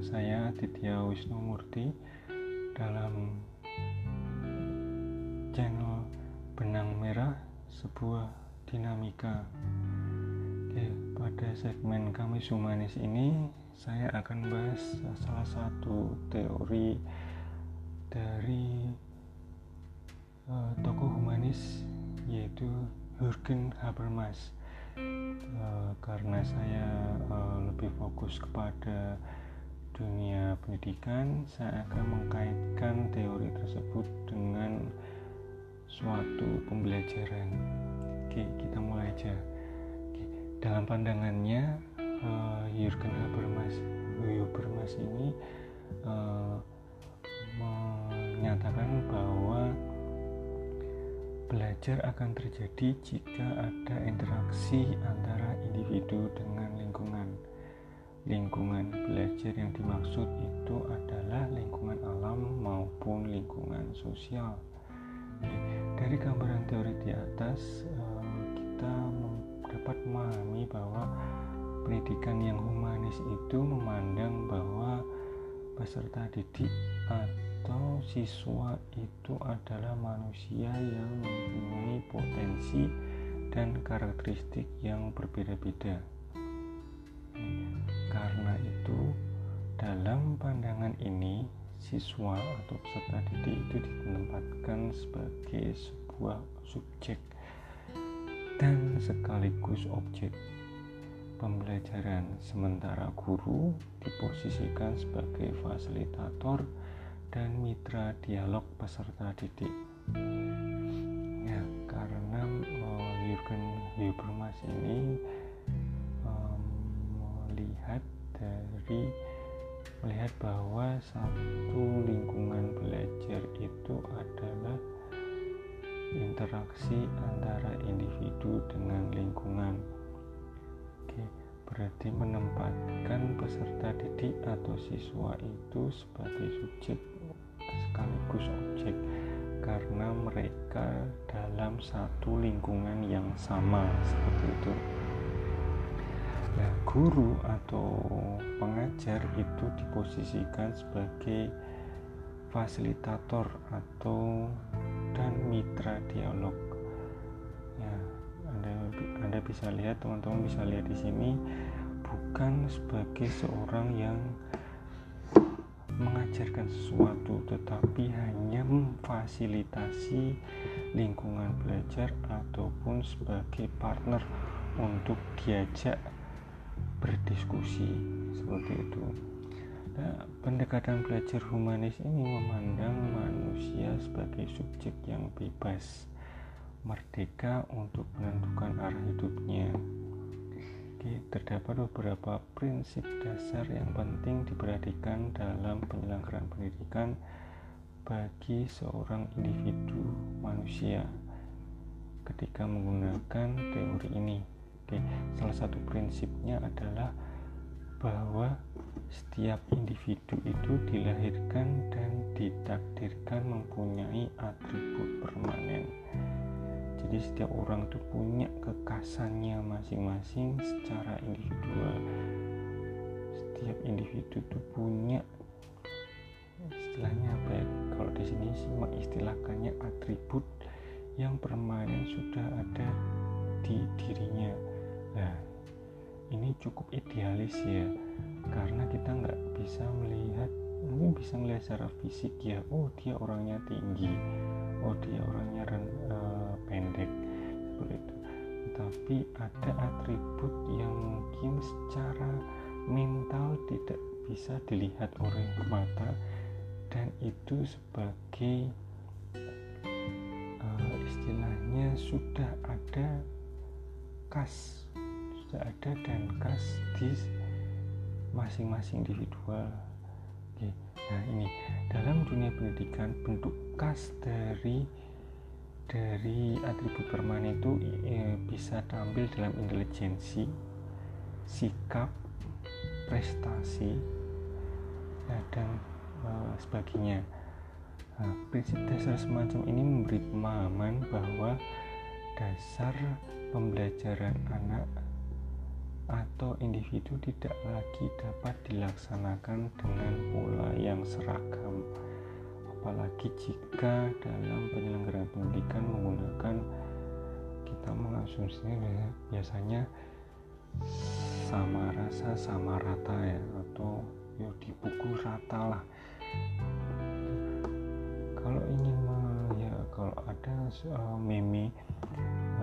saya Aditya Wisnu Murti dalam channel Benang Merah sebuah dinamika. Oke, pada segmen kami Humanis ini saya akan bahas salah satu teori dari uh, tokoh humanis yaitu Jürgen Habermas uh, karena saya uh, lebih fokus kepada dunia pendidikan saya akan mengkaitkan teori tersebut dengan suatu pembelajaran oke kita mulai aja oke, dalam pandangannya uh, Jurgen Habermas Habermas ini uh, menyatakan bahwa Belajar akan terjadi jika ada interaksi antara individu dengan lingkungan. Lingkungan belajar yang dimaksud itu adalah lingkungan alam maupun lingkungan sosial. Dari gambaran teori di atas, eh, kita dapat memahami bahwa pendidikan yang humanis itu memandang bahwa peserta didik atau atau siswa itu adalah manusia yang mempunyai potensi dan karakteristik yang berbeda-beda. Karena itu, dalam pandangan ini, siswa atau peserta didik itu ditempatkan sebagai sebuah subjek dan sekaligus objek pembelajaran, sementara guru diposisikan sebagai fasilitator dan mitra dialog peserta didik. Ya, karena uh, Jurgen Habermas ini dari melihat bahwa satu lingkungan belajar itu adalah interaksi antara individu dengan lingkungan. Oke, berarti menempatkan peserta didik atau siswa itu sebagai subjek sekaligus objek karena mereka dalam satu lingkungan yang sama seperti itu. Nah, guru atau pengajar itu diposisikan sebagai fasilitator atau dan mitra dialog. Ya, Anda Anda bisa lihat teman-teman bisa lihat di sini bukan sebagai seorang yang mengajarkan sesuatu tetapi hanya memfasilitasi lingkungan belajar ataupun sebagai partner untuk diajak berdiskusi seperti itu nah, pendekatan belajar humanis ini memandang manusia sebagai subjek yang bebas merdeka untuk menentukan arah hidupnya Oke, terdapat beberapa prinsip dasar yang penting diperhatikan dalam penyelenggaraan pendidikan bagi seorang individu manusia ketika menggunakan teori ini. Oke, salah satu prinsipnya adalah bahwa setiap individu itu dilahirkan dan ditakdirkan mempunyai atribut permanen. Jadi setiap orang itu punya kekasannya masing-masing secara individual. Setiap individu itu punya istilahnya apa ya? Kalau di sini sih mengistilahkannya atribut yang permanen sudah ada di dirinya nah ini cukup idealis ya karena kita nggak bisa melihat mungkin bisa melihat secara fisik ya oh dia orangnya tinggi oh dia orangnya uh, pendek seperti itu. Tapi ada atribut yang mungkin secara mental tidak bisa dilihat oleh mata dan itu sebagai uh, istilahnya sudah ada kas ada dan kas di masing-masing individual Oke, nah ini dalam dunia pendidikan bentuk khas dari dari atribut permanen itu e, bisa tampil dalam intelijensi, sikap, prestasi, ya, dan e, sebagainya. Nah, prinsip dasar semacam ini memberi pemahaman bahwa dasar pembelajaran anak atau individu tidak lagi dapat dilaksanakan dengan pola yang seragam apalagi jika dalam penyelenggaraan pendidikan menggunakan kita mengasumsinya biasanya sama rasa sama rata ya atau ya dipukul rata lah. Kalau ingin ya kalau ada uh, meme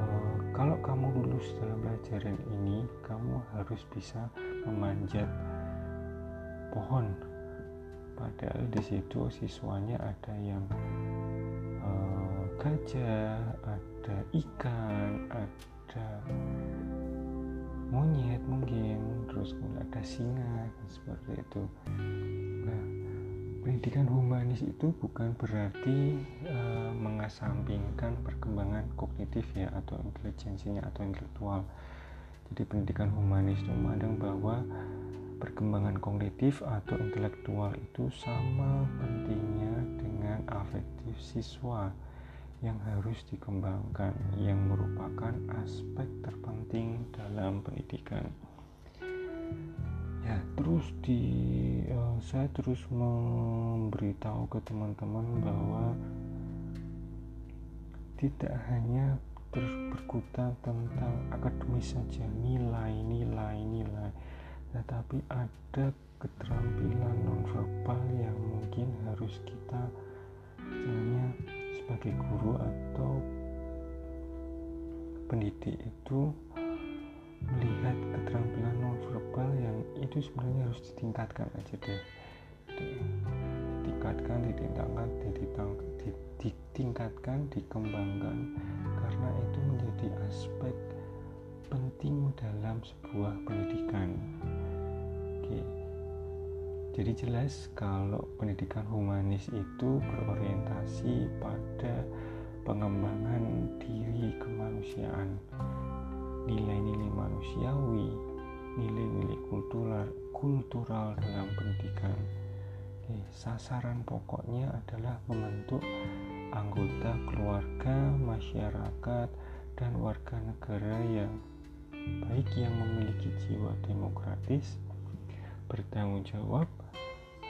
uh, kalau kamu lulus dalam pelajaran ini kamu harus bisa memanjat pohon. Padahal di situ siswanya ada yang uh, gajah ada ikan ada monyet mungkin terus ada singa seperti itu pendidikan humanis itu bukan berarti uh, mengasampingkan perkembangan kognitif ya atau intelijensinya atau intelektual. Jadi pendidikan humanis itu memandang bahwa perkembangan kognitif atau intelektual itu sama pentingnya dengan afektif siswa yang harus dikembangkan yang merupakan aspek terpenting dalam pendidikan. Ya terus di saya terus memberitahu ke teman-teman bahwa tidak hanya terus berkutat tentang akademis saja nilai nilai nilai tetapi ada keterampilan nonverbal yang mungkin harus kita misalnya sebagai guru atau pendidik itu melihat keterampilan nonverbal yang itu sebenarnya harus ditingkatkan aja deh. Ditingkatkan ditingkatkan ditingkatkan ditingkatkan dikembangkan. Karena itu menjadi aspek penting dalam sebuah pendidikan. Oke. Jadi jelas kalau pendidikan humanis itu berorientasi pada pengembangan diri kemanusiaan nilai-nilai manusiawi, nilai-nilai kultural, kultural dalam pendidikan. Oke, sasaran pokoknya adalah membentuk anggota keluarga, masyarakat, dan warga negara yang baik yang memiliki jiwa demokratis, bertanggung jawab,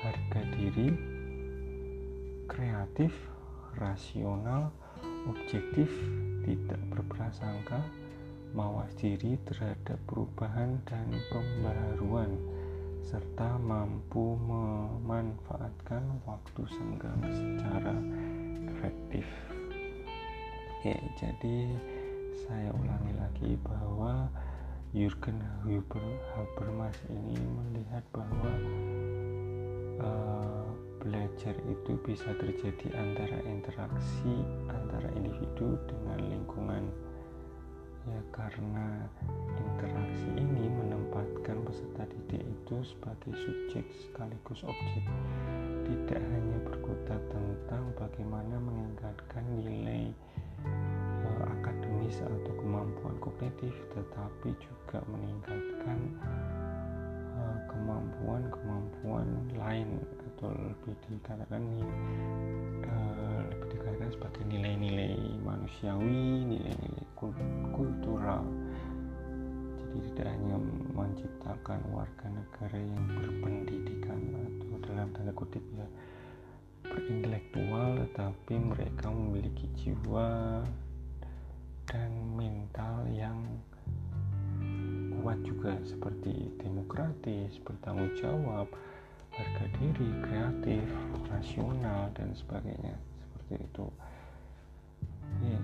harga diri, kreatif, rasional, objektif, tidak berprasangka, mawas diri terhadap perubahan dan pembaharuan serta mampu memanfaatkan waktu senggang secara efektif. Oke, jadi saya ulangi lagi bahwa Jurgen Habermas ini melihat bahwa uh, belajar itu bisa terjadi antara interaksi antara individu dengan lingkungan ya karena interaksi ini menempatkan peserta didik itu sebagai subjek sekaligus objek. Tidak hanya berkutat tentang bagaimana meningkatkan nilai uh, akademis atau kemampuan kognitif tetapi juga meningkatkan kemampuan-kemampuan lain atau lebih dikatakan uh, lebih dikatakan sebagai nilai-nilai manusiawi, nilai-nilai kultural. Jadi tidak hanya menciptakan warga negara yang berpendidikan atau dalam tanda kutip ya berintelektual, tetapi mereka memiliki jiwa dan mental yang kuat juga seperti demokratis, bertanggung jawab, harga diri, kreatif, rasional dan sebagainya seperti itu. Ya,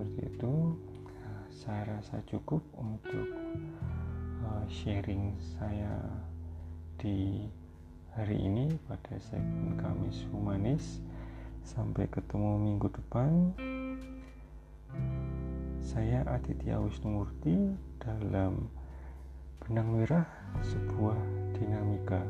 seperti itu saya rasa cukup untuk uh, sharing saya di hari ini pada segmen Kamis Humanis. Sampai ketemu minggu depan. Saya Aditya Wisnumurti dalam Benang Merah sebuah dinamika